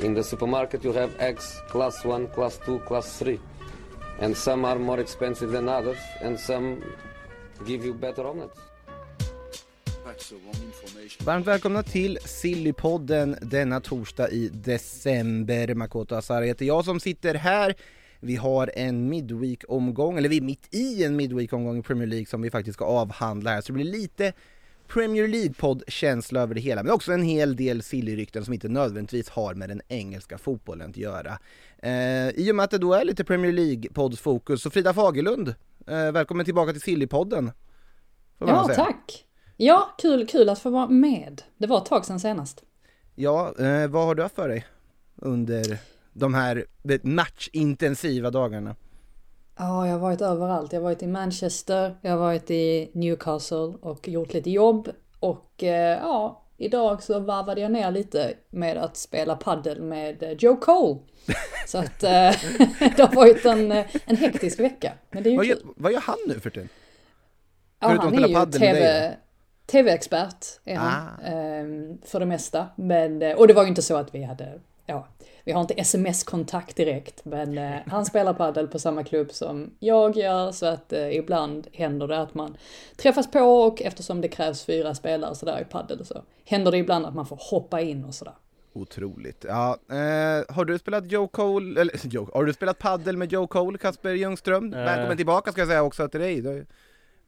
In the supermarket you have eggs class 1, class 2, class 3. And some are more expensive than others and some give you better omelets. Varmt välkomna till Sillypodden denna torsdag i december. Makoto Asara heter jag som sitter här. Vi har en Midweek-omgång, eller vi är mitt i en Midweek-omgång i Premier League som vi faktiskt ska avhandla här, så det blir lite Premier League-podd-känsla över det hela, men också en hel del Silly-rykten som inte nödvändigtvis har med den engelska fotbollen att göra. Eh, I och med att det då är lite Premier League-poddsfokus, så Frida Fagerlund, eh, välkommen tillbaka till Sillypodden. Ja, tack! Ja, kul, kul att få vara med. Det var ett tag sedan senast. Ja, eh, vad har du haft för dig under de här matchintensiva dagarna? Ja, jag har varit överallt. Jag har varit i Manchester, jag har varit i Newcastle och gjort lite jobb. Och eh, ja, idag så varvade jag ner lite med att spela paddel med eh, Joe Cole. Så att eh, det har varit en, en hektisk vecka. Men det är ju vad, kul. gör, vad gör han nu för tiden? Ja, Förutom han är ju TV, TV-expert är han, Ah. ehm, för det mesta. Men, eh, och det var ju inte så att vi hade, ja, vi har inte sms-kontakt direkt, men eh, han spelar padel på samma klubb som jag gör, så att eh, ibland händer det att man träffas på och eftersom det krävs fyra spelare sådär i padel så händer det ibland att man får hoppa in och sådär. Otroligt. Ja, eh, har du spelat Joe Cole, eller Joe, har du spelat paddel med Joe Cole, Kasper Ljungström? Eh. Välkommen tillbaka ska jag säga också till dig.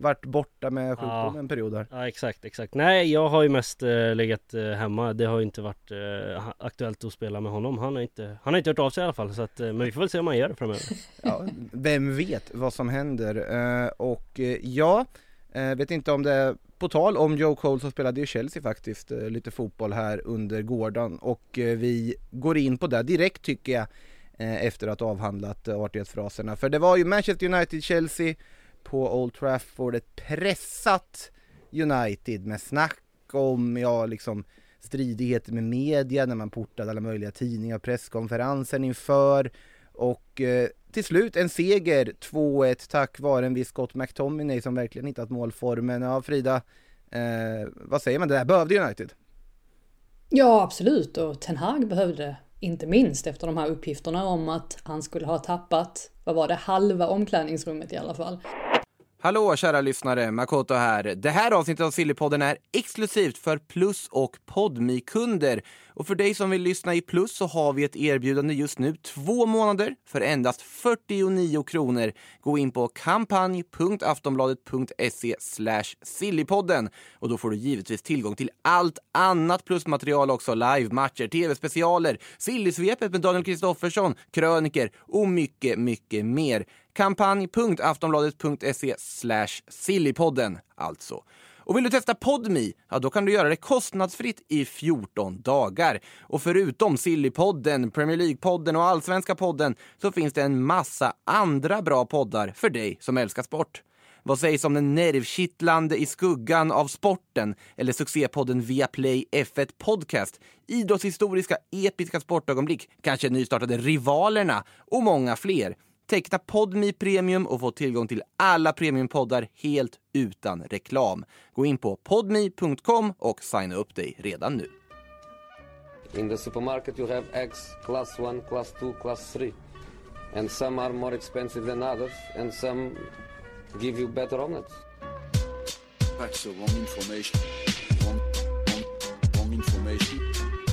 Varit borta med sjukdom Ja. en period här. Ja exakt, exakt. Nej jag har ju mest eh, legat eh, hemma. Det har ju inte varit eh, aktuellt att spela med honom. Han har inte, han har inte hört av sig i alla fall. Så att, eh, men vi får väl se om han gör det framöver. Ja, vem vet vad som händer? Eh, och eh, ja, eh, vet inte om det är på tal om Joe Cole så spelade ju Chelsea faktiskt lite fotboll här under gårdagen och vi går in på det direkt tycker jag efter att ha avhandlat artighetsfraserna. För det var ju Manchester United-Chelsea på Old Trafford, ett pressat United med snack om, ja liksom stridigheter med media när man portade alla möjliga tidningar, och presskonferensen inför och eh, till slut en seger 2-1 tack vare en viss Scott McTominay som verkligen hittat målformen. Ja Frida, eh, vad säger man? Det där behövde United. Ja, absolut. Och Ten Hag behövde, inte minst efter de här uppgifterna om att han skulle ha tappat, vad var det, halva omklädningsrummet i alla fall. Hallå kära lyssnare, Makoto här. Det här avsnittet av Sillypodden är exklusivt för Plus och podmi kunder Och för dig som vill lyssna i Plus så har vi ett erbjudande just nu, två månader för endast 49 kronor. Gå in på kampanj.aftonbladet.se sillypodden och då får du givetvis tillgång till allt annat plusmaterial också, live-matcher, tv-specialer, Sillysvepet med Daniel Kristoffersson, kröniker och mycket, mycket mer. Kampanj.aftonbladet.se sillypodden alltså. Och vill du testa Podmi, ja då kan du göra det kostnadsfritt i 14 dagar. Och förutom Sillypodden, Premier League-podden och Allsvenska podden så finns det en massa andra bra poddar för dig som älskar sport. Vad sägs om den nervkittlande I skuggan av sporten eller succépodden Viaplay F1 Podcast, idrottshistoriska episka sportögonblick, kanske nystartade Rivalerna och många fler. Teckna Podmi Premium och få tillgång till alla premiumpoddar helt utan reklam. Gå in på podmi.com och signa upp dig redan nu. In the supermarket you have eggs class 1, class 2, class 3. And some are more expensive than others and some give you better omelets. That's the wrong information. Wrong, wrong, wrong information.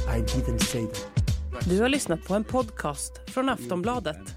I didn't say that. Du har lyssnat på en podcast från Aftonbladet.